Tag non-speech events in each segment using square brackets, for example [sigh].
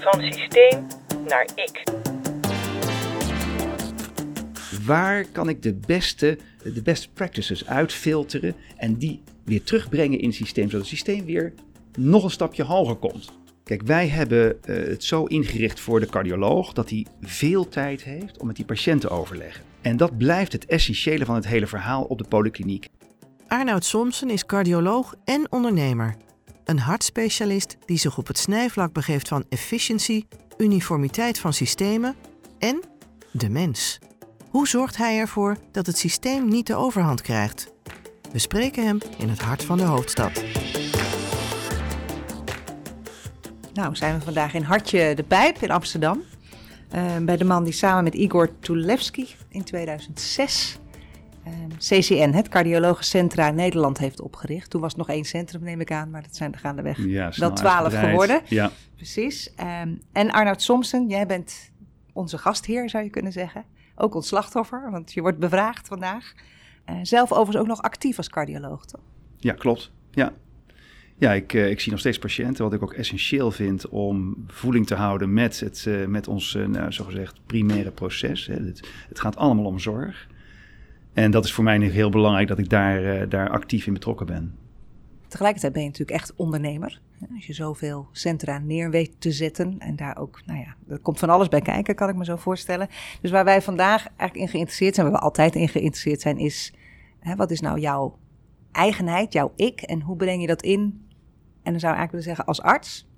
Van systeem naar ik. Waar kan ik de beste, de best practices uitfilteren en die weer terugbrengen in het systeem, zodat het systeem weer nog een stapje hoger komt? Kijk, wij hebben eh, het zo ingericht voor de cardioloog dat hij veel tijd heeft om met die patiënt te overleggen. En dat blijft het essentiële van het hele verhaal op de polykliniek. Arnoud Somsen is cardioloog en ondernemer. Een hartspecialist die zich op het snijvlak begeeft van efficiëntie, uniformiteit van systemen en de mens. Hoe zorgt hij ervoor dat het systeem niet de overhand krijgt? We spreken hem in het hart van de hoofdstad. Nou, zijn we vandaag in Hartje de Pijp in Amsterdam. Uh, bij de man die samen met Igor Tulevski in 2006 uh, CCN, het Cardiologisch Centra Nederland, heeft opgericht. Toen was nog één centrum, neem ik aan, maar dat zijn er gaandeweg Ja, wel twaalf geworden. Ja, Precies. Ehm, en Arnoud Somsen, jij bent onze gastheer, zou je kunnen zeggen. Ook ons slachtoffer, want je wordt bevraagd vandaag. Eh, zelf overigens ook nog actief als cardioloog, toch? ja klopt. Ja. Ja, ik, eh, ik zie nog steeds patiënten, wat ik ook essentieel vind om voeling te houden met, het, eh, met ons, nou, zogezegd, primaire proces. Hè. Het, het gaat allemaal om zorg. En dat is voor mij nu heel belangrijk dat ik daar, eh, daar actief in betrokken ben. Tegelijkertijd ben je natuurlijk echt ondernemer. Als je zoveel centra neer weet te zetten en daar ook, nou ja, er komt van alles bij kijken, kan ik me zo voorstellen. Dus waar wij vandaag eigenlijk in geïnteresseerd zijn, waar we altijd in geïnteresseerd zijn, is hè, wat is nou jouw eigenheid, jouw ik en hoe breng je dat in? En dan zou ik eigenlijk willen zeggen als arts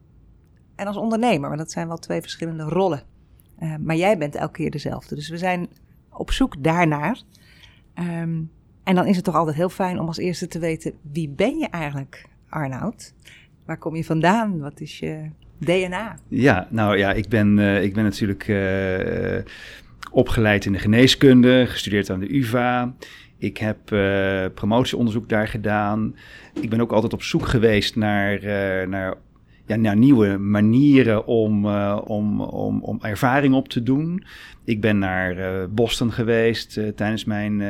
en als ondernemer, want dat zijn wel twee verschillende rollen. Eh, maar jij bent elke keer dezelfde. Dus we zijn op zoek daarnaar. Ehm, en dan is het toch altijd heel fijn om als eerste te weten, wie ben je eigenlijk, Arnoud? Waar kom je vandaan? Wat is je DNA? Ja, nou ja, ik ben, eh, ik ben natuurlijk eh, opgeleid in de geneeskunde, gestudeerd aan de UvA. Ik heb eh, promotieonderzoek daar gedaan. Ik ben ook altijd op zoek geweest naar, naar, ja, naar nieuwe manieren om, eh, om, om, om ervaring op te doen. Ik ben naar eh, Boston geweest eh, tijdens mijn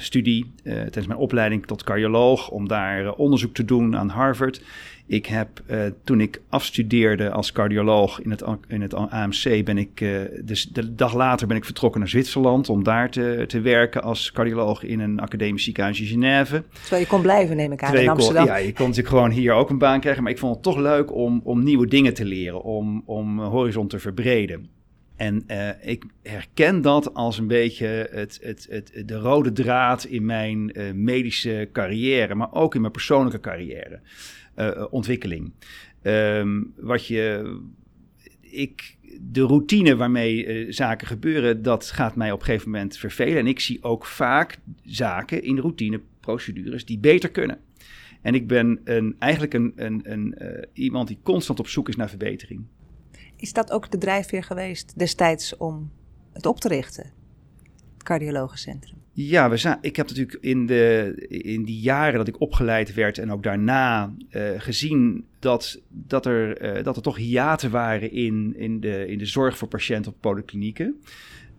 studie, tijdens mijn opleiding tot cardioloog, om daar onderzoek te doen aan Harvard. Ik heb eh, toen ik afstudeerde als cardioloog in het, in het AMC, ben ik, eh, dus de dag later ben ik vertrokken naar Zwitserland om daar te, te werken als cardioloog in een academisch ziekenhuis in Genève. Terwijl je kon blijven, neem ik aan, in kon- Amsterdam. Ja, je kon natuurlijk gewoon hier ook een baan krijgen, maar ik vond het toch leuk om, om nieuwe dingen te leren, om, om horizon te verbreden. En eh, ik herken dat als een beetje het, het, het, de rode draad in mijn eh, medische carrière, maar ook in mijn persoonlijke carrière, eh, ontwikkeling. Ehm, wat je, ik, de routine waarmee eh, zaken gebeuren, dat gaat mij op een gegeven moment vervelen. En ik zie ook vaak zaken in routineprocedures die beter kunnen. En ik ben een, eigenlijk een, een, een, eh, iemand die constant op zoek is naar verbetering. Is dat ook de drijfveer geweest destijds om het op te richten? Het cardiologisch centrum. Ja, we ik heb natuurlijk in, de, in die jaren dat ik opgeleid werd en ook daarna eh, gezien dat, dat, er, eh, dat er toch hiaten waren in, in, de, in de zorg voor patiënten op polyklinieken.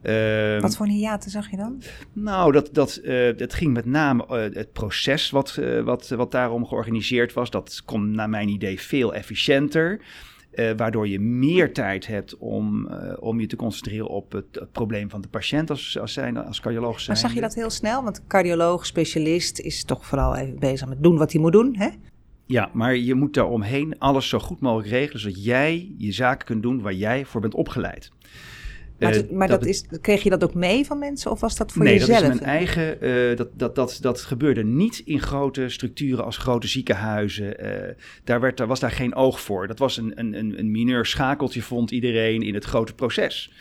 Ehm, Wat voor een hiaten zag je dan? Nou, dat, dat, eh, dat ging met name het proces wat, wat, wat daarom georganiseerd was. Dat kon naar mijn idee veel efficiënter. Eh, waardoor je meer tijd hebt om, eh, om je te concentreren op het, het probleem van de patiënt als, als, zijn, als cardioloog zijn. Maar zag je dat heel snel? Want cardioloog, specialist, is toch vooral even bezig met doen wat hij moet doen, hè? Ja, maar je moet daaromheen alles zo goed mogelijk regelen, zodat jij je zaken kunt doen waar jij voor bent opgeleid. Maar, Eh, het- maar dat is, kreeg je dat ook mee van mensen of was dat voor nee, jezelf? dat is mijn eigen. eh, dat, dat, dat, dat gebeurde niet in grote structuren als grote ziekenhuizen. eh, daar, werd, daar was daar geen oog voor. Dat was een, een, een, een mineur schakeltje, vond iedereen in het grote proces.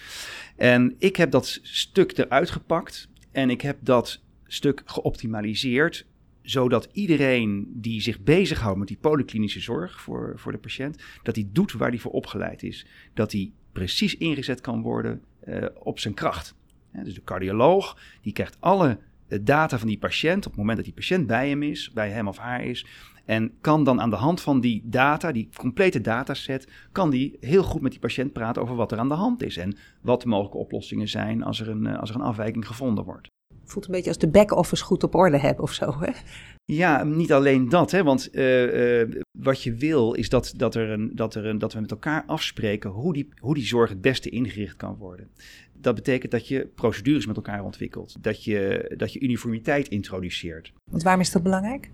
En ik heb dat stuk eruit gepakt en ik heb dat stuk geoptimaliseerd zodat iedereen die zich bezighoudt met die polyklinische zorg voor, voor de patiënt, dat hij doet waar hij voor opgeleid is. Dat hij precies ingezet kan worden eh, op zijn kracht. Dus de cardioloog, die krijgt alle eh, data van die patiënt op het moment dat die patiënt bij hem is, bij hem of haar is. En kan dan aan de hand van die data, die complete dataset, kan die heel goed met die patiënt praten over wat er aan de hand is. En wat de mogelijke oplossingen zijn als er een, eh, als er een afwijking gevonden wordt. Voelt een beetje als de back-office goed op orde hebben of zo. Hè? Ja, niet alleen dat, hè, want uh, uh, wat je wil is dat, dat, er een, dat, er een, dat we met elkaar afspreken hoe die, hoe die zorg het beste ingericht kan worden. Dat betekent dat je procedures met elkaar ontwikkelt, dat je, dat je uniformiteit introduceert. Want waarom is dat belangrijk?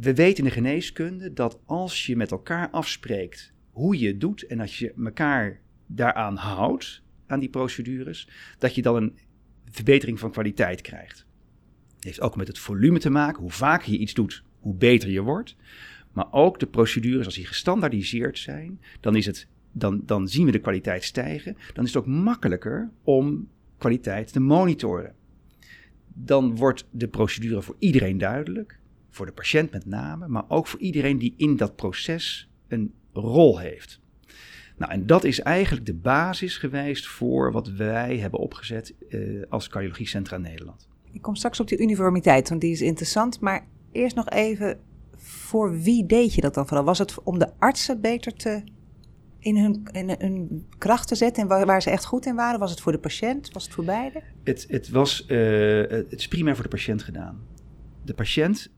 We weten in de geneeskunde dat als je met elkaar afspreekt hoe je het doet en als je elkaar daaraan houdt, aan die procedures, dat je dan een verbetering van kwaliteit krijgt. Het heeft ook met het volume te maken. Hoe vaker je iets doet, hoe beter je wordt. Maar ook de procedures, als die gestandaardiseerd zijn, dan, is het, dan, dan zien we de kwaliteit stijgen. Dan is het ook makkelijker om kwaliteit te monitoren. Dan wordt de procedure voor iedereen duidelijk, voor de patiënt met name, maar ook voor iedereen die in dat proces een rol heeft. Nou, en dat is eigenlijk de basis geweest voor wat wij hebben opgezet uh, als Cardiologiecentra Nederland. Ik kom straks op die uniformiteit, want die is interessant. Maar eerst nog even, voor wie deed je dat dan vooral? Was het om de artsen beter te, in, hun, in hun kracht te zetten en waar, waar, ze echt goed in waren? Was het voor de patiënt? Was het voor beide? Het, het, was, uh, het is primair voor de patiënt gedaan. De patiënt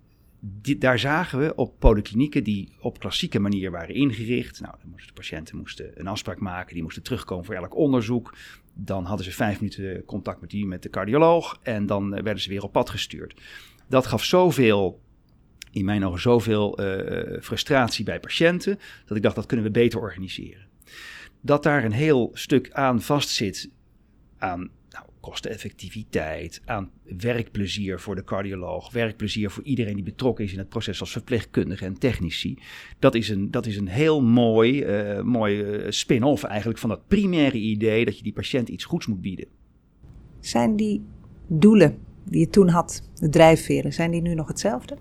daar zagen we op polyklinieken die op klassieke manier waren ingericht. Nou, dan moesten de patiënten moesten een afspraak maken, die moesten terugkomen voor elk onderzoek. Dan hadden ze vijf minuten contact met, die, met de cardioloog en dan eh, werden ze weer op pad gestuurd. Dat gaf zoveel, in mijn ogen, zoveel uh, frustratie bij patiënten, dat ik dacht dat kunnen we beter organiseren. Dat daar een heel stuk aan vastzit aan kosteneffectiviteit, aan werkplezier voor de cardioloog, werkplezier voor iedereen die betrokken is in het proces als verpleegkundige en technici. Dat is een, dat is een heel mooi, uh, mooi uh, spin-off eigenlijk van dat primaire idee dat je die patiënt iets goeds moet bieden. Zijn die doelen die je toen had, de drijfveren, zijn die nu nog hetzelfde?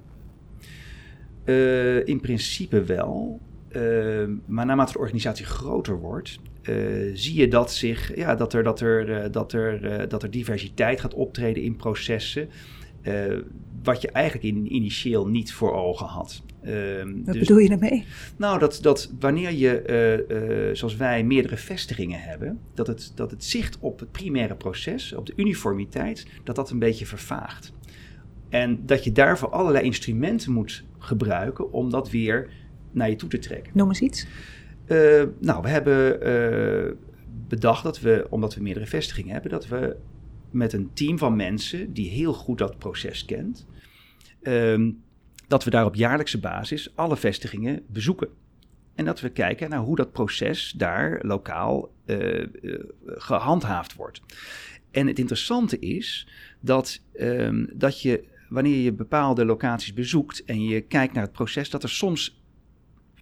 Uh, in principe wel. maar naarmate de organisatie groter wordt, uh, zie je dat, zich, ja, dat, er, dat, er, uh, dat, er, uh, dat er diversiteit gaat optreden in processen. wat je eigenlijk in, initieel niet voor ogen had. Ehm, wat dus, bedoel je daarmee? Nou, dat, dat wanneer je, zoals wij, meerdere vestigingen hebben, dat het, dat het zicht op het primaire proces, op de uniformiteit, dat dat een beetje vervaagt. En dat je daarvoor allerlei instrumenten moet gebruiken om dat weer naar je toe te trekken. Noem eens iets. Uh, nou, we hebben uh, bedacht dat we, omdat we meerdere vestigingen hebben, dat we met een team van mensen die heel goed dat proces kent, uh, dat we daar op jaarlijkse basis alle vestigingen bezoeken. En dat we kijken naar hoe dat proces daar lokaal uh, gehandhaafd wordt. En het interessante is dat, um, dat je, wanneer je bepaalde locaties bezoekt en je kijkt naar het proces, dat er soms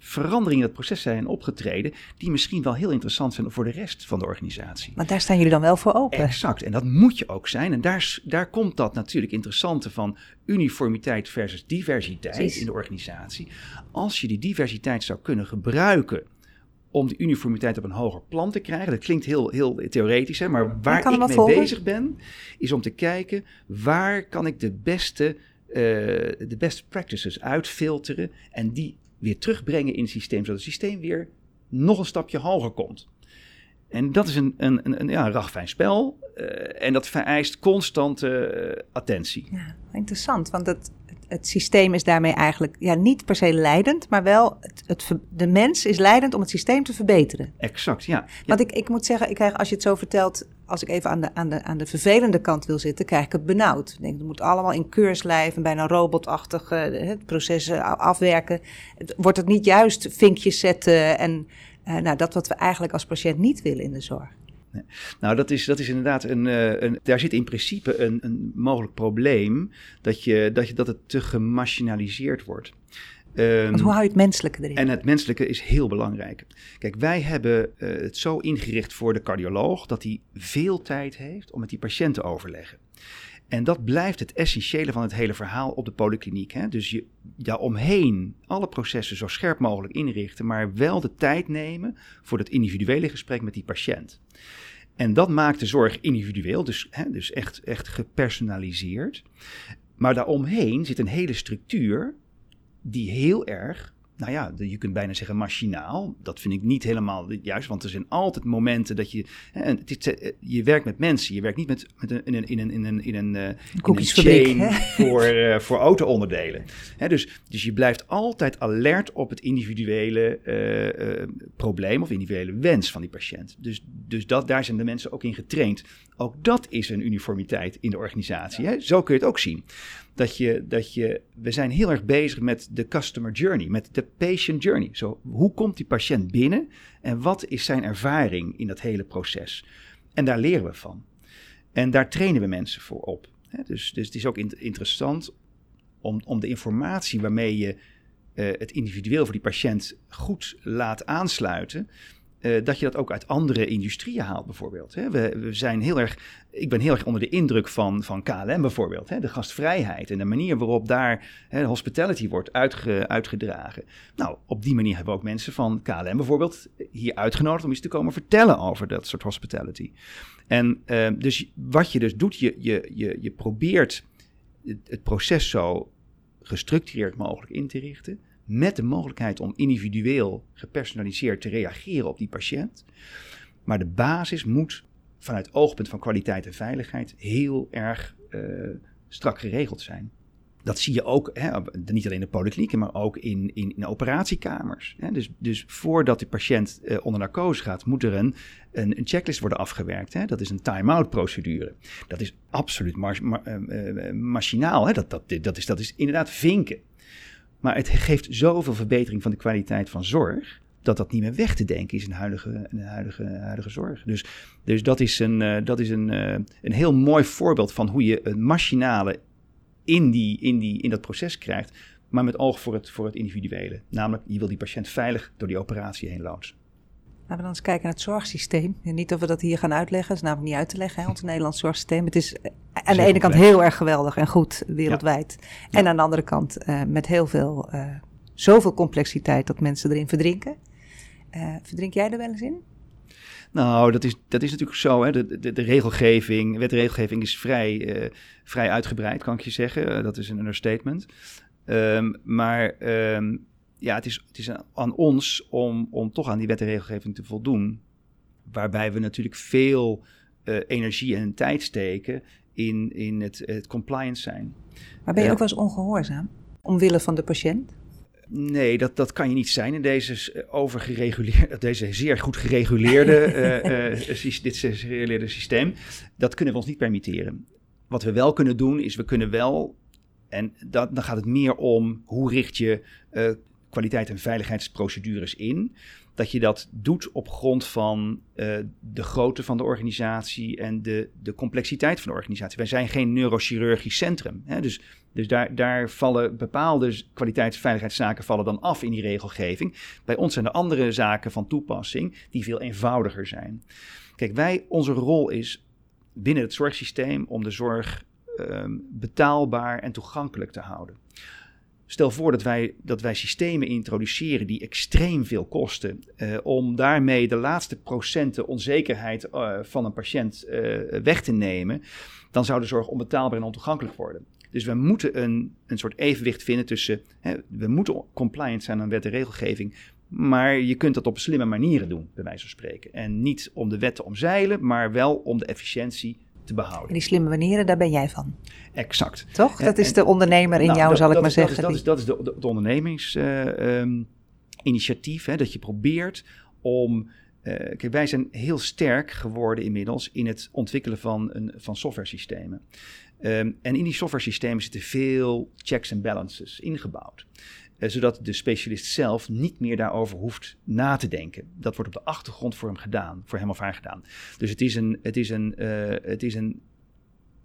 veranderingen in het proces zijn opgetreden die misschien wel heel interessant zijn voor de rest van de organisatie. Maar daar staan jullie dan wel voor open. Exact, en dat moet je ook zijn. En daar, daar komt dat natuurlijk interessante van uniformiteit versus diversiteit in de organisatie. Als je die diversiteit zou kunnen gebruiken om die uniformiteit op een hoger plan te krijgen. Dat klinkt heel, heel theoretisch, hè, maar waar ik mee volgen? bezig ben, is om te kijken waar kan ik de beste, uh, de best practices uitfilteren en die weer terugbrengen in het systeem, zodat het systeem weer nog een stapje hoger komt. En dat is een, een, een, een ja, ragfijn spel. Uh, en dat vereist constante uh, attentie. Ja, interessant. Want het, het systeem is daarmee eigenlijk ja, niet per se leidend, maar wel het, het, de mens is leidend om het systeem te verbeteren. Exact, ja. Want ik, ik moet zeggen, ik krijg, als je het zo vertelt, als ik even aan de, aan, de, aan de vervelende kant wil zitten, krijg ik het benauwd. Ik denk, het moet allemaal in keurslijf en bijna robotachtig processen afwerken. Wordt het niet juist vinkjes zetten en uh, nou, dat wat we eigenlijk als patiënt niet willen in de zorg? Nou, dat is, dat is inderdaad een, een. Daar zit in principe een, een mogelijk probleem dat, je, dat, je, dat het te gemachinaliseerd wordt. Um, Want hoe hou je het menselijke erin? En het menselijke is heel belangrijk. Kijk, wij hebben uh, het zo ingericht voor de cardioloog dat hij veel tijd heeft om met die patiënt te overleggen. En dat blijft het essentiële van het hele verhaal op de polykliniek. Hè? Dus je daaromheen alle processen zo scherp mogelijk inrichten, maar wel de tijd nemen voor dat individuele gesprek met die patiënt. En dat maakt de zorg individueel, dus, hè, dus echt, echt gepersonaliseerd. Maar daaromheen zit een hele structuur die heel erg nou ja, je kunt bijna zeggen machinaal. Dat vind ik niet helemaal juist, want er zijn altijd momenten dat je... Is, eh, je werkt met mensen, je werkt niet met, met een, in een, in een, in een, in een, uh, in een [laughs] voor, uh, voor auto-onderdelen. dus, dus je blijft altijd alert op het individuele uh, probleem of individuele wens van die patiënt. Dus, dus dat, daar zijn de mensen ook in getraind. Ook dat is een uniformiteit in de organisatie. Hè? Zo kun je het ook zien dat je, dat je, we zijn heel erg bezig met de customer journey, met de patient journey. Zo, hoe komt die patiënt binnen en wat is zijn ervaring in dat hele proces? En daar leren we van. En daar trainen we mensen voor op. Dus, dus het is ook interessant om, om de informatie waarmee je uh, het individueel voor die patiënt goed laat aansluiten, uh, dat je dat ook uit andere industrieën haalt, bijvoorbeeld. Hè. We, zijn heel erg, ik ben heel erg onder de indruk van, van KLM bijvoorbeeld. Hè. De gastvrijheid en de manier waarop daar hè, hospitality wordt uitge, uitgedragen. Nou, op die manier hebben we ook mensen van KLM bijvoorbeeld hier uitgenodigd om iets te komen vertellen over dat soort hospitality. En uh, dus wat je dus doet, je, je, je, je probeert het proces zo gestructureerd mogelijk in te richten met de mogelijkheid om individueel gepersonaliseerd te reageren op die patiënt. Maar de basis moet vanuit oogpunt van kwaliteit en veiligheid heel erg uh, strak geregeld zijn. Dat zie je ook, hè, niet alleen in de polyklinieken, maar ook in, in, in operatiekamers. Hè. Dus, dus voordat de patiënt uh, onder narcose gaat, moet er een, een, checklist worden afgewerkt. Hè. Dat is een time-out procedure. Dat is absoluut uh, machinaal. Hè. Dat, dat, dat, is, dat is inderdaad vinken. Maar het geeft zoveel verbetering van de kwaliteit van zorg. Dat dat niet meer weg te denken is in de huidige, huidige, huidige zorg. Dus, dus dat is, een, uh, dat is een, uh, een heel mooi voorbeeld van hoe je een machinale in, die, in, die, in dat proces krijgt. Maar met oog voor het, voor het individuele. Namelijk, je wil die patiënt veilig door die operatie heen loodsen. Laten we dan eens kijken naar het zorgsysteem. En niet of we dat hier gaan uitleggen, dat is namelijk niet uit te leggen, hè, ons Nederlands zorgsysteem. Het is eh, aan de ene kant heel erg geweldig en goed wereldwijd. En aan de andere kant uh, met heel veel, uh, zoveel complexiteit dat mensen erin verdrinken. Uh, verdrink jij er wel eens in? Nou, dat is, dat is natuurlijk zo. Hè. De, de, de regelgeving, wetregelgeving is vrij, vrij uitgebreid, kan ik je zeggen. dat is een understatement. Um, maar um, ja, het is, het is aan ons om, om toch aan die wet en regelgeving te voldoen. Waarbij we natuurlijk veel uh, energie en tijd steken in, in het, het compliance zijn. Maar ben je uh, ook wel eens ongehoorzaam? Omwille van de patiënt? Nee, dat, dat kan je niet zijn in deze overgereguleerde, [laughs] deze zeer goed gereguleerde, [laughs] uh, dit gereguleerde systeem. Dat kunnen we ons niet permitteren. Wat we wel kunnen doen, is we kunnen wel, en dat, dan gaat het meer om hoe richt je kwaliteit- en veiligheidsprocedures in. Dat je dat doet op grond van uh, de grootte van de organisatie en de, de complexiteit van de organisatie. Wij zijn geen neurochirurgisch centrum. Hè? Dus, dus daar, daar vallen bepaalde kwaliteits- en veiligheidszaken vallen dan af in die regelgeving. Bij ons zijn er andere zaken van toepassing die veel eenvoudiger zijn. Kijk, wij, onze rol is binnen het zorgsysteem om de zorg uh, betaalbaar en toegankelijk te houden. Stel voor dat wij, dat wij systemen introduceren die extreem veel kosten, uh, om daarmee de laatste procenten onzekerheid uh, van een patiënt uh, weg te nemen, dan zou de zorg onbetaalbaar en ontoegankelijk worden. Dus we moeten een, een soort evenwicht vinden tussen, hè, we moeten compliant zijn aan wet en regelgeving, maar je kunt dat op slimme manieren doen, bij wijze van spreken. En niet om de wet te omzeilen, maar wel om de efficiëntie te behouden. En die slimme manieren, daar ben jij van. Exact. Toch? Dat is de ondernemer in nou, jou, dat, zal ik maar dat zeggen. Is, dat, is, dat is de, de, de ondernemingsinitiatief, uh, um, dat je probeert om... Uh, kijk, wij zijn heel sterk geworden inmiddels in het ontwikkelen van, een, van software-systemen. Um, en in die software-systemen zitten veel checks en balances ingebouwd. Uh, zodat de specialist zelf niet meer daarover hoeft na te denken. Dat wordt op de achtergrond voor hem gedaan, voor hem of haar gedaan. Dus het is een, het is een, uh, het is een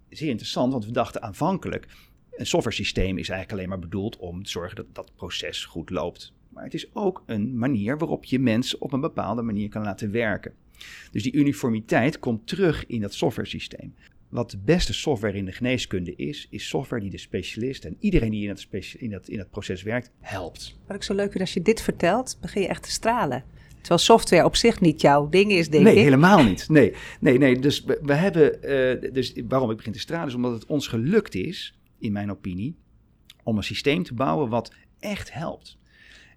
zeer interessant, want we dachten aanvankelijk, een software systeem is eigenlijk alleen maar bedoeld om te zorgen dat dat proces goed loopt. Maar het is ook een manier waarop je mensen op een bepaalde manier kan laten werken. Dus die uniformiteit komt terug in dat software systeem. Wat de beste software in de geneeskunde is, is software die de specialist en iedereen die in dat, in dat, in dat proces werkt, helpt. Wat ik zo leuk vind als je dit vertelt, begin je echt te stralen. Terwijl software op zich niet jouw ding is, denk nee, ik. Nee, helemaal niet. [laughs] Nee, nee, nee. Dus we, we hebben, uh, dus waarom ik begin te stralen, is omdat het ons gelukt is, in mijn opinie, om een systeem te bouwen wat echt helpt.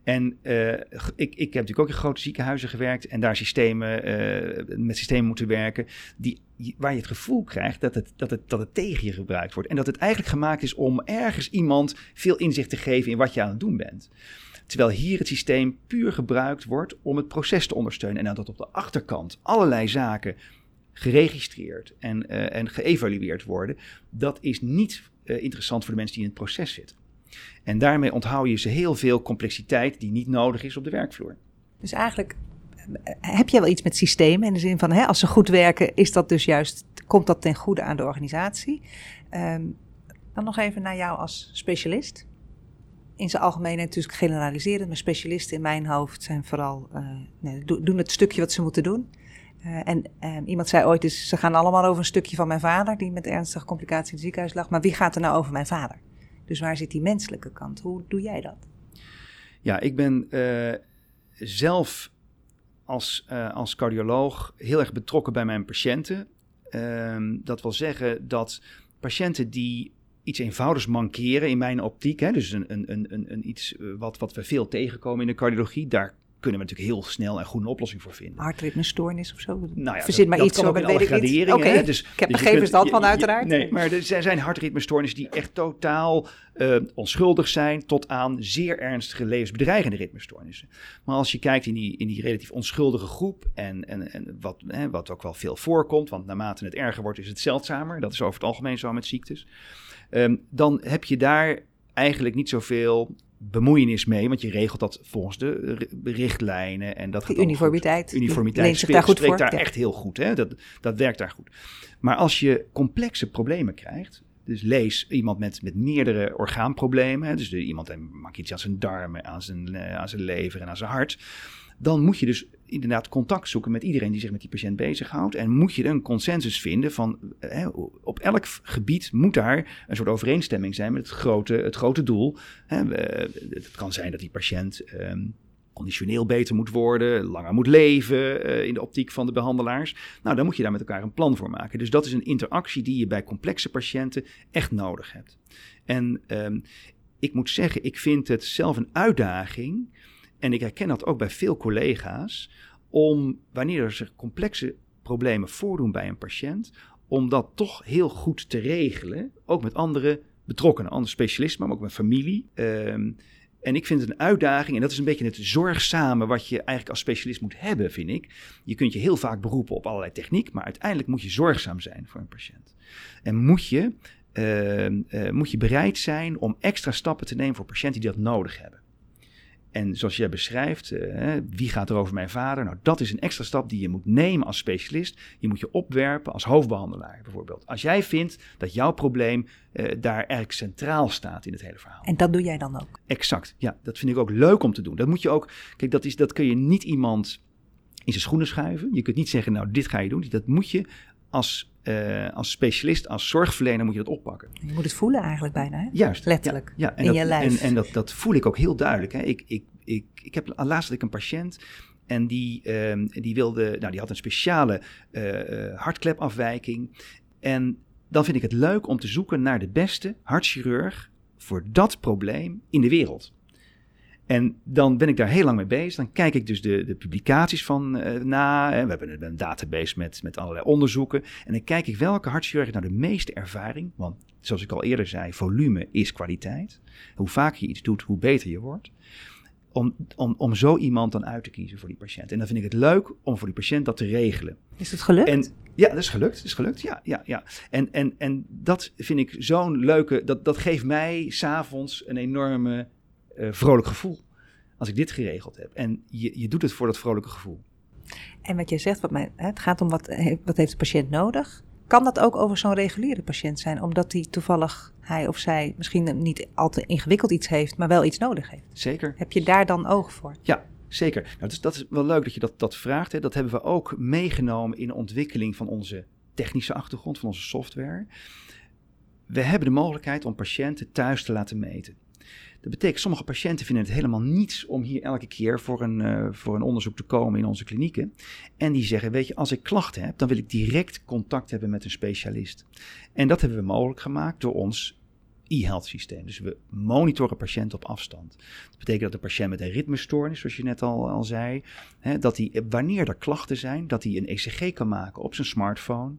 En uh, ik, ik heb natuurlijk ook in grote ziekenhuizen gewerkt en daar systemen, uh, met systemen moeten werken die, waar je het gevoel krijgt dat het, dat, het, dat het tegen je gebruikt wordt. En dat het eigenlijk gemaakt is om ergens iemand veel inzicht te geven in wat je aan het doen bent. Terwijl hier het systeem puur gebruikt wordt om het proces te ondersteunen. En dat op de achterkant allerlei zaken geregistreerd en, uh, en geëvalueerd worden. Dat is niet interessant voor de mensen die in het proces zitten. En daarmee onthoud je ze heel veel complexiteit die niet nodig is op de werkvloer. Dus eigenlijk eh, heb je wel iets met systemen in de zin van hè, als ze goed werken, is dat dus juist, komt dat ten goede aan de organisatie. Um, dan nog even naar jou als specialist. In zijn algemeenheid natuurlijk generaliserend, maar specialisten in mijn hoofd zijn vooral, nee, doen het stukje wat ze moeten doen. Uh, en um, iemand zei ooit, dus ze gaan allemaal over een stukje van mijn vader, die met ernstige complicaties in het ziekenhuis lag. Maar wie gaat er nou over mijn vader? Dus waar zit die menselijke kant? Hoe doe jij dat? Ja, ik ben uh, zelf als, uh, als cardioloog heel erg betrokken bij mijn patiënten. Uh, dat wil zeggen dat patiënten die iets eenvoudigs mankeren in mijn optiek, hè, dus een, een, een, een, iets eh, wat, wat we veel tegenkomen in de cardiologie, daar kunnen we natuurlijk heel snel en goed een oplossing voor vinden. Hartritmestoornis of zo? Nou ja, Verzin maar dat iets, kan zo, ook in alle graderingen. Okay. Hè? Dus, ik heb dus er geen verstand van je, uiteraard. nee, maar er zijn hartritmestoornissen die echt totaal uh, onschuldig zijn tot aan zeer ernstige levensbedreigende ritmestoornissen. Maar als je kijkt in die, in die relatief onschuldige groep en, en, en wat, hè, wat ook wel veel voorkomt, want naarmate het erger wordt is het zeldzamer, dat is over het algemeen zo met ziektes, um, dan heb je daar eigenlijk niet zoveel bemoeienis mee, want je regelt dat volgens de richtlijnen en dat Die uniformiteit. Goed. Uniformiteit speelt, daar goed spreekt voor. daar ja. echt heel goed. Hè? Dat, dat werkt daar goed. Maar als je complexe problemen krijgt, dus lees iemand met, met meerdere orgaanproblemen, hè? dus de, iemand maakt iets aan zijn darmen, aan zijn, uh, aan zijn lever en aan zijn hart, dan moet je dus inderdaad contact zoeken met iedereen die zich met die patiënt bezighoudt. En moet je een consensus vinden van hè, op elk gebied moet daar een soort overeenstemming zijn met het grote, het grote doel. Hè, het kan zijn dat die patiënt um, conditioneel beter moet worden, langer moet leven uh, in de optiek van de behandelaars. Nou, dan moet je daar met elkaar een plan voor maken. Dus dat is een interactie die je bij complexe patiënten echt nodig hebt. En um, ik moet zeggen, ik vind het zelf een uitdaging en ik herken dat ook bij veel collega's, om wanneer er zich complexe problemen voordoen bij een patiënt, om dat toch heel goed te regelen, ook met andere betrokkenen, andere specialisten, maar ook met familie. Um, en ik vind het een uitdaging, en dat is een beetje het zorgzame wat je eigenlijk als specialist moet hebben, vind ik. Je kunt je heel vaak beroepen op allerlei techniek, maar uiteindelijk moet je zorgzaam zijn voor een patiënt. En moet je, uh, uh, moet je bereid zijn om extra stappen te nemen voor patiënten die dat nodig hebben. En zoals jij beschrijft, uh, wie gaat er over mijn vader? Nou, dat is een extra stap die je moet nemen als specialist. Je moet je opwerpen als hoofdbehandelaar bijvoorbeeld. Als jij vindt dat jouw probleem uh, daar eigenlijk centraal staat in het hele verhaal. En dat doe jij dan ook? Exact, ja. Dat vind ik ook leuk om te doen. Dat moet je ook, kijk, dat, is, dat kun je niet iemand in zijn schoenen schuiven. Je kunt niet zeggen, nou, dit ga je doen. Dat moet je als uh, als specialist, als zorgverlener moet je dat oppakken. Je moet het voelen eigenlijk bijna, hè? Juist. Letterlijk, ja, ja. En in dat, je lijf. En, en dat, dat voel ik ook heel duidelijk. Hè. Ik, ik, ik, ik heb laatst had ik een patiënt en die, um, die wilde, nou die had een speciale uh, hartklepafwijking. En dan vind ik het leuk om te zoeken naar de beste hartchirurg voor dat probleem in de wereld. En dan ben ik daar heel lang mee bezig. Dan kijk ik dus de, de publicaties van uh, na. We hebben een database met, met allerlei onderzoeken. En dan kijk ik welke hartchirurg nou de meeste ervaring. Want zoals ik al eerder zei, volume is kwaliteit. Hoe vaker je iets doet, hoe beter je wordt. Om, om, om zo iemand dan uit te kiezen voor die patiënt. En dan vind ik het leuk om voor die patiënt dat te regelen. Is het gelukt? En, ja, dat is gelukt. Dat is gelukt. Ja, ja, ja. En, en, en dat vind ik zo'n leuke. Dat, dat geeft mij s'avonds een enorme vrolijk gevoel. Als ik dit geregeld heb. En je, je doet het voor dat vrolijke gevoel. En wat jij zegt, wat mij, het gaat om wat, wat heeft de patiënt nodig. Kan dat ook over zo'n reguliere patiënt zijn? Omdat hij toevallig, hij of zij, misschien niet al te ingewikkeld iets heeft, maar wel iets nodig heeft. Zeker. Heb je daar dan oog voor? Ja, zeker. Nou, dus dat is wel leuk dat je dat, dat vraagt. Hè. Dat hebben we ook meegenomen in de ontwikkeling van onze technische achtergrond, van onze software. We hebben de mogelijkheid om patiënten thuis te laten meten. Dat betekent, sommige patiënten vinden het helemaal niets om hier elke keer voor een, uh, voor een onderzoek te komen in onze klinieken. En die zeggen, weet je, als ik klachten heb, dan wil ik direct contact hebben met een specialist. En dat hebben we mogelijk gemaakt door ons e-health systeem. Dus we monitoren patiënten op afstand. Dat betekent dat de patiënt met een ritmestoornis, zoals je net al, al zei, hè, dat hij, wanneer er klachten zijn, dat hij een ECG kan maken op zijn smartphone.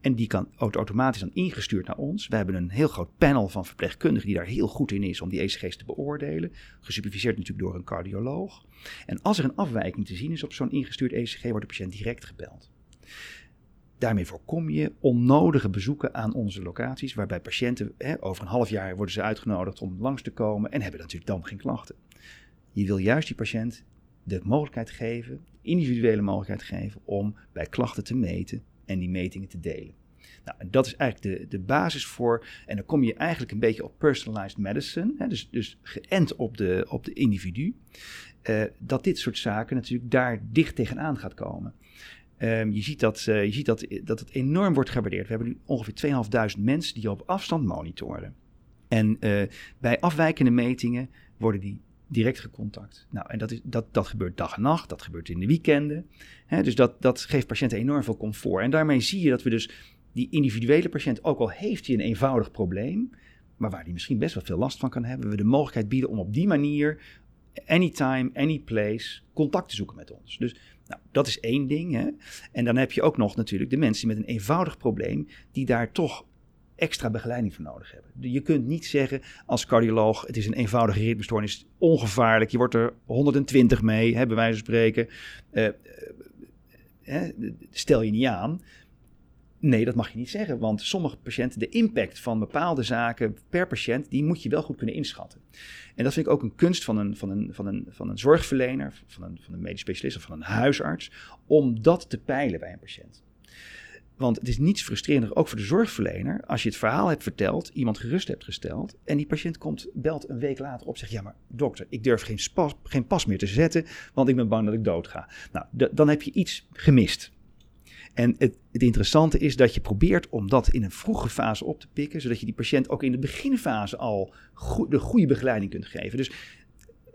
En die kan automatisch dan ingestuurd naar ons. We hebben een heel groot panel van verpleegkundigen die daar heel goed in is om die ECG's te beoordelen. Gesuperviseerd natuurlijk door een cardioloog. En als er een afwijking te zien is op zo'n ingestuurd ECG, wordt de patiënt direct gebeld. Daarmee voorkom je onnodige bezoeken aan onze locaties, waarbij patiënten hè, over een half jaar worden ze uitgenodigd om langs te komen en hebben natuurlijk dan geen klachten. Je wil juist die patiënt de mogelijkheid geven, individuele mogelijkheid geven om bij klachten te meten en die metingen te delen. Nou, dat is eigenlijk de, de basis voor, en dan kom je eigenlijk een beetje op personalized medicine, hè, dus, dus geënt op de, op de individu, uh, dat dit soort zaken natuurlijk daar dicht tegenaan gaat komen. Um, je ziet, dat, uh, je ziet dat, dat het enorm wordt gewaardeerd. We hebben nu ongeveer 2.500 mensen die op afstand monitoren. En uh, bij afwijkende metingen worden die direct gecontact. Nou, en dat, is, dat, dat gebeurt dag en nacht, dat gebeurt in de weekenden. Hè, dus dat, dat geeft patiënten enorm veel comfort. En daarmee zie je dat we dus die individuele patiënt, ook al heeft hij een eenvoudig probleem, maar waar hij misschien best wel veel last van kan hebben, we de mogelijkheid bieden om op die manier, anytime, any place, contact te zoeken met ons. Dus nou, dat is één ding. Hè? En dan heb je ook nog natuurlijk de mensen met een eenvoudig probleem, die daar toch extra begeleiding voor nodig hebben. Je kunt niet zeggen als cardioloog, het is een eenvoudige ritmestoornis, ongevaarlijk, je wordt er 120 mee, hè, bij wijze van spreken. Uh, uh, stel je niet aan. Nee, dat mag je niet zeggen, want sommige patiënten, de impact van bepaalde zaken per patiënt, die moet je wel goed kunnen inschatten. En dat vind ik ook een kunst van een, van een, van een, van een zorgverlener, van een, van een medisch specialist of van een huisarts, om dat te peilen bij een patiënt. Want het is niets frustrerender, ook voor de zorgverlener, als je het verhaal hebt verteld, iemand gerust hebt gesteld, en die patiënt komt, belt een week later op en zegt, ja maar dokter, ik durf geen, geen pas meer te zetten, want ik ben bang dat ik dood ga. Nou, dan heb je iets gemist. En het, het, interessante is dat je probeert om dat in een vroege fase op te pikken, zodat je die patiënt ook in de beginfase al de goede begeleiding kunt geven. Dus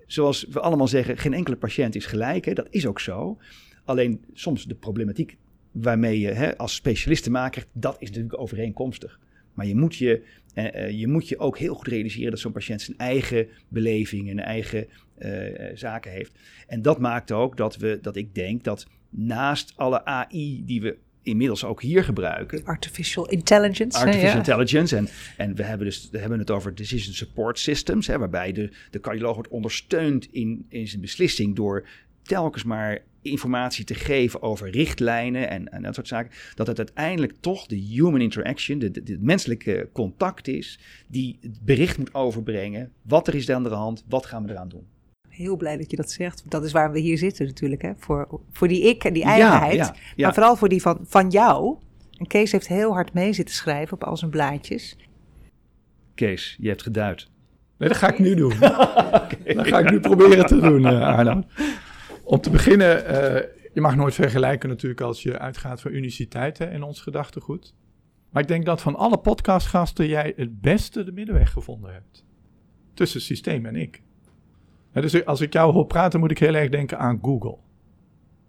zoals we allemaal zeggen, geen enkele patiënt is gelijk, hè? dat is ook zo. Alleen soms de problematiek waarmee je hè, als specialist te maken dat is natuurlijk overeenkomstig. Maar je moet je, eh, eh, je, moet je ook heel goed realiseren dat zo'n patiënt zijn eigen beleving en eigen eh, zaken heeft. En dat maakt ook dat, we, dat ik denk dat naast alle AI die we inmiddels ook hier gebruiken. Artificial intelligence. Artificial intelligence. En, en we hebben, dus, we hebben het over decision support systems, hè, waarbij de, de cardioloog wordt ondersteund in, in zijn beslissing door telkens maar informatie te geven over richtlijnen en, en dat soort zaken, dat het uiteindelijk toch de human interaction, de, de, menselijke contact is, die het bericht moet overbrengen. Wat er is aan de hand, wat gaan we eraan doen? Heel blij dat je dat zegt. Dat is waar we hier zitten natuurlijk, hè? Voor, voor die ik en die eigenheid. Ja, ja, Maar vooral voor die van, van jou. En Kees heeft heel hard mee zitten schrijven op al zijn blaadjes. Kees, je hebt geduid. Nee, dat ga ik nu doen. [laughs] okay. Dat ga ik nu proberen te doen, uh, Arno. Om te beginnen, uh, je mag nooit vergelijken natuurlijk als je uitgaat van uniciteiten in ons gedachtegoed. Maar ik denk dat van alle podcastgasten jij het beste de middenweg gevonden hebt. Tussen systeem en ik. dus als ik jou hoor praten, moet ik heel erg denken aan Google.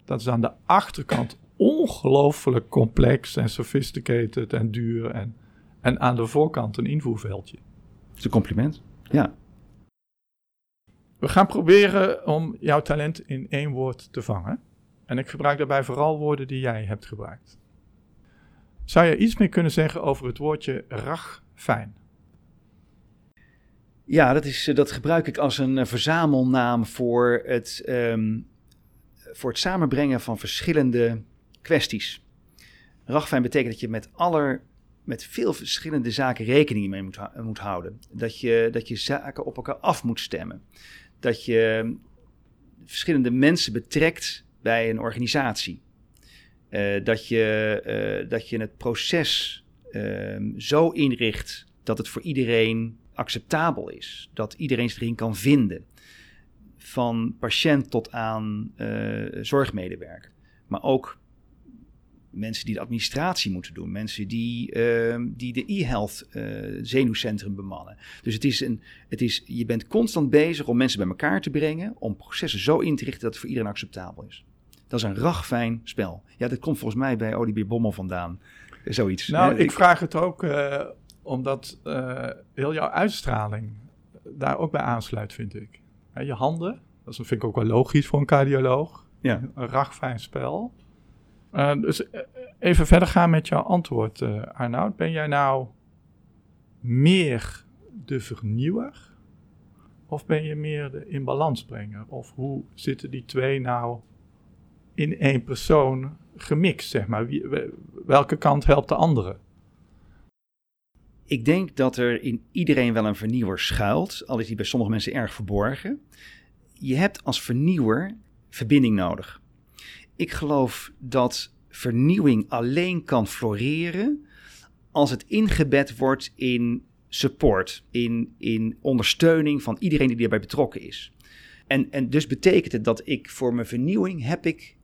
Dat is aan de achterkant ongelooflijk complex en sophisticated en duur. En, en aan de voorkant een invoerveldje. Dat is een compliment. Ja. We gaan proberen om jouw talent in één woord te vangen. En ik gebruik daarbij vooral woorden die jij hebt gebruikt. Zou je iets meer kunnen zeggen over het woordje ragfijn? Ja, dat, is, dat gebruik ik als een verzamelnaam voor het, um, voor het samenbrengen van verschillende kwesties. Ragfijn betekent dat je met, aller, met veel verschillende zaken rekening mee moet, moet houden. Dat je, dat je zaken op elkaar af moet stemmen dat je verschillende mensen betrekt bij een organisatie. Uh, dat, je, uh, dat je het proces uh, zo inricht dat het voor iedereen acceptabel is. Dat iedereen zich erin kan vinden. Van patiënt tot aan eh, zorgmedewerker. Maar ook mensen die de administratie moeten doen, mensen die, uh, die de e-health uh, zenuwcentrum bemannen. Dus het is een, het is, je bent constant bezig om mensen bij elkaar te brengen, om processen zo in te richten dat het voor iedereen acceptabel is. Dat is een ragfijn spel. Ja, dat komt volgens mij bij Olivier Bommel vandaan. Zoiets. Nou, ik, vraag het ook uh, omdat uh, heel jouw uitstraling daar ook bij aansluit, vind ik. je handen, dat vind ik ook wel logisch voor een cardioloog. Ja. Een ragfijn spel. Uh, dus even verder gaan met jouw antwoord, uh, Arnoud. Ben jij nou meer de vernieuwer of ben je meer de inbalansbrenger? Of hoe zitten die twee nou in één persoon gemixt, zeg maar? Welke kant helpt de andere? Ik denk dat er in iedereen wel een vernieuwer schuilt, al is die bij sommige mensen erg verborgen. Je hebt als vernieuwer verbinding nodig. Ik geloof dat vernieuwing alleen kan floreren als het ingebed wordt in support, in, in ondersteuning van iedereen die erbij betrokken is. En, en dus betekent het dat ik voor mijn vernieuwing heb ik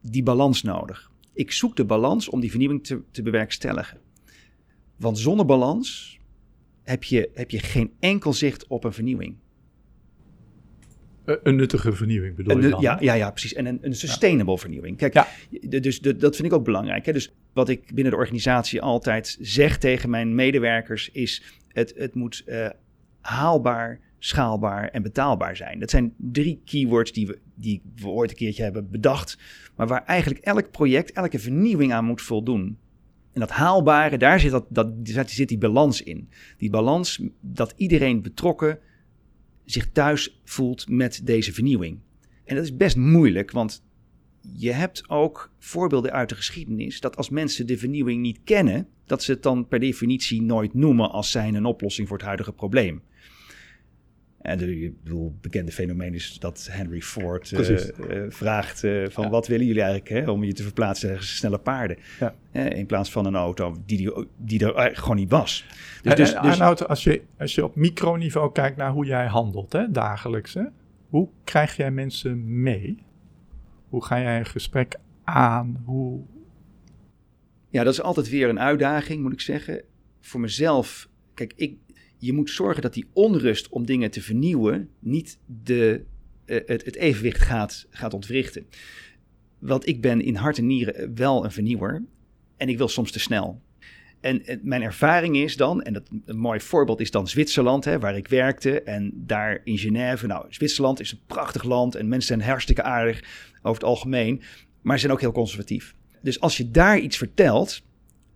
die balans nodig. Ik zoek de balans om die vernieuwing te, te bewerkstelligen. Want zonder balans heb je, heb je geen enkel zicht op een vernieuwing. Een nuttige vernieuwing bedoel je dan? Ja, ja, ja, precies. En een, een sustainable vernieuwing. Kijk, ja. dus dat vind ik ook belangrijk. Hè? Dus wat ik binnen de organisatie altijd zeg tegen mijn medewerkers is... het, het moet uh, haalbaar, schaalbaar en betaalbaar zijn. Dat zijn drie keywords die we, die we ooit een keertje hebben bedacht... maar waar eigenlijk elk project, elke vernieuwing aan moet voldoen. En dat haalbare, daar zit, dat, dat, zit die balans in. Die balans dat iedereen betrokken zich thuis voelt met deze vernieuwing. En dat is best moeilijk, want je hebt ook voorbeelden uit de geschiedenis dat als mensen de vernieuwing niet kennen, dat ze het dan per definitie nooit noemen als zijn een oplossing voor het huidige probleem. En de, bedoel, bekende fenomeen is dat Henry Ford uh, vraagt uh, van wat willen jullie eigenlijk hè, om je te verplaatsen ergens snelle paarden. Ja. in plaats van een auto die, die, die er gewoon niet was. Dus, dus, dus, Arnoud, als je, als je op microniveau kijkt naar hoe jij handelt hè, dagelijks, hè, hoe krijg jij mensen mee? Hoe ga jij een gesprek aan? Hoe... Ja, dat is altijd weer een uitdaging, moet ik zeggen. Voor mezelf, kijk, ik, je moet zorgen dat die onrust om dingen te vernieuwen niet de, uh, het, het, evenwicht gaat, gaat ontwrichten. Want ik ben in hart en nieren wel een vernieuwer en ik wil soms te snel. En, mijn ervaring is dan, en dat, een mooi voorbeeld is dan Zwitserland, hè, waar ik werkte. En daar in Genève, nou, Zwitserland is een prachtig land en mensen zijn hartstikke aardig over het algemeen, maar ze zijn ook heel conservatief. Dus als je daar iets vertelt,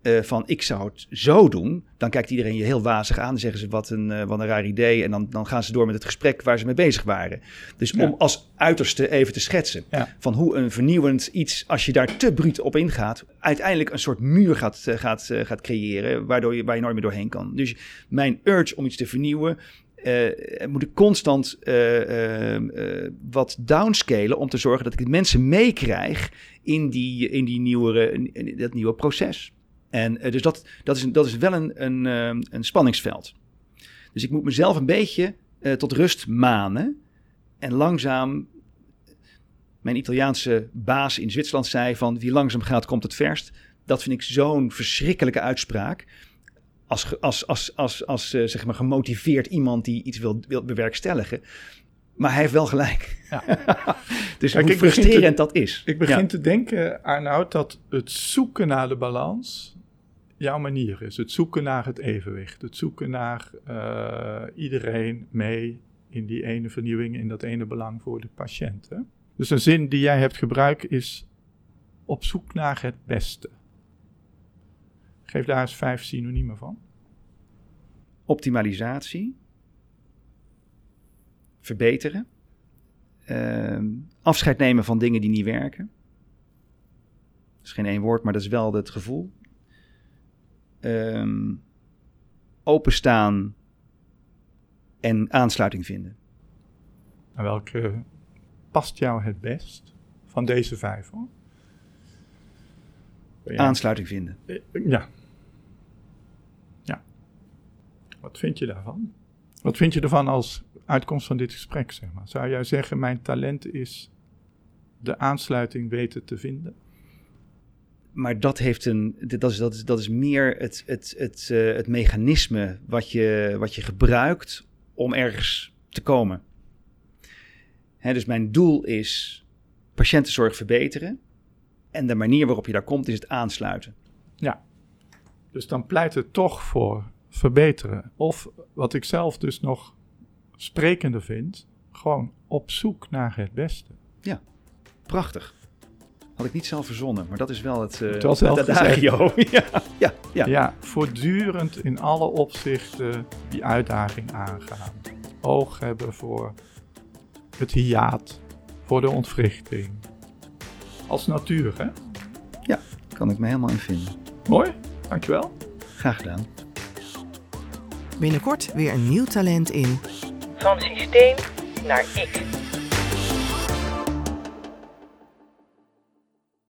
uh, van ik zou het zo doen, dan kijkt iedereen je heel wazig aan. Dan zeggen ze wat een, uh, wat een raar idee. En dan, dan gaan ze door met het gesprek waar ze mee bezig waren. Dus om als uiterste even te schetsen van hoe een vernieuwend iets, als je daar te bruut op ingaat, uiteindelijk een soort muur gaat, uh, gaat, gaat creëren, waardoor je, waar je nooit meer doorheen kan. Dus mijn urge om iets te vernieuwen, moet ik constant wat downscalen om te zorgen dat ik mensen meekrijg in, die, in, die nieuwe, in dat nieuwe proces. En uh, dus dat, dat, is, dat is wel een, een, uh, een spanningsveld. Dus ik moet mezelf een beetje uh, tot rust manen. En langzaam. Mijn Italiaanse baas in Zwitserland zei van wie langzaam gaat, komt het verst. Dat vind ik zo'n verschrikkelijke uitspraak. Als, als, als, als, als zeg maar gemotiveerd iemand die iets wil, wil bewerkstelligen. Maar hij heeft wel gelijk. Ja. [laughs] dus Kijk, hoe frustrerend te, dat is. Ik begin ja. te denken, Arnoud, dat het zoeken naar de balans jouw manier is. Het zoeken naar het evenwicht. Het zoeken naar uh, iedereen mee in die ene vernieuwing, in dat ene belang voor de patiënt. Hè? Dus een zin die jij hebt gebruikt is op zoek naar het beste. Geef daar eens vijf synoniemen van. Optimalisatie. Verbeteren. Uh, afscheid nemen van dingen die niet werken. Dat is geen één woord, maar dat is wel het gevoel um, openstaan en aansluiting vinden. En welke past jou het best van deze vijf hoor? Aansluiting vinden. Eh, ja. Ja. Wat vind je daarvan? Wat vind je ervan als uitkomst van dit gesprek, zeg maar? Zou jij zeggen, mijn talent is de aansluiting weten te vinden? Maar dat, heeft een, dat, is, dat, is, dat is meer het, het, het, uh, het mechanisme wat je, wat je gebruikt om ergens te komen. Hè, dus mijn doel is patiëntenzorg verbeteren. En de manier waarop je daar komt is het aansluiten. Ja, dus dan pleit het toch voor verbeteren. Of wat ik zelf dus nog sprekender vind, gewoon op zoek naar het beste. Prachtig. Had ik niet zelf verzonnen, maar dat is wel het, uh, Het was zelf het adagio. [laughs] ja, ja, ja. Ja. voortdurend in alle opzichten die uitdaging aangaan. Oog hebben voor het hiaat, voor de ontwrichting. Als natuur, hè? Kan ik me helemaal in vinden. Mooi, dankjewel. Graag gedaan. Binnenkort weer een nieuw talent in Van systeem naar ik.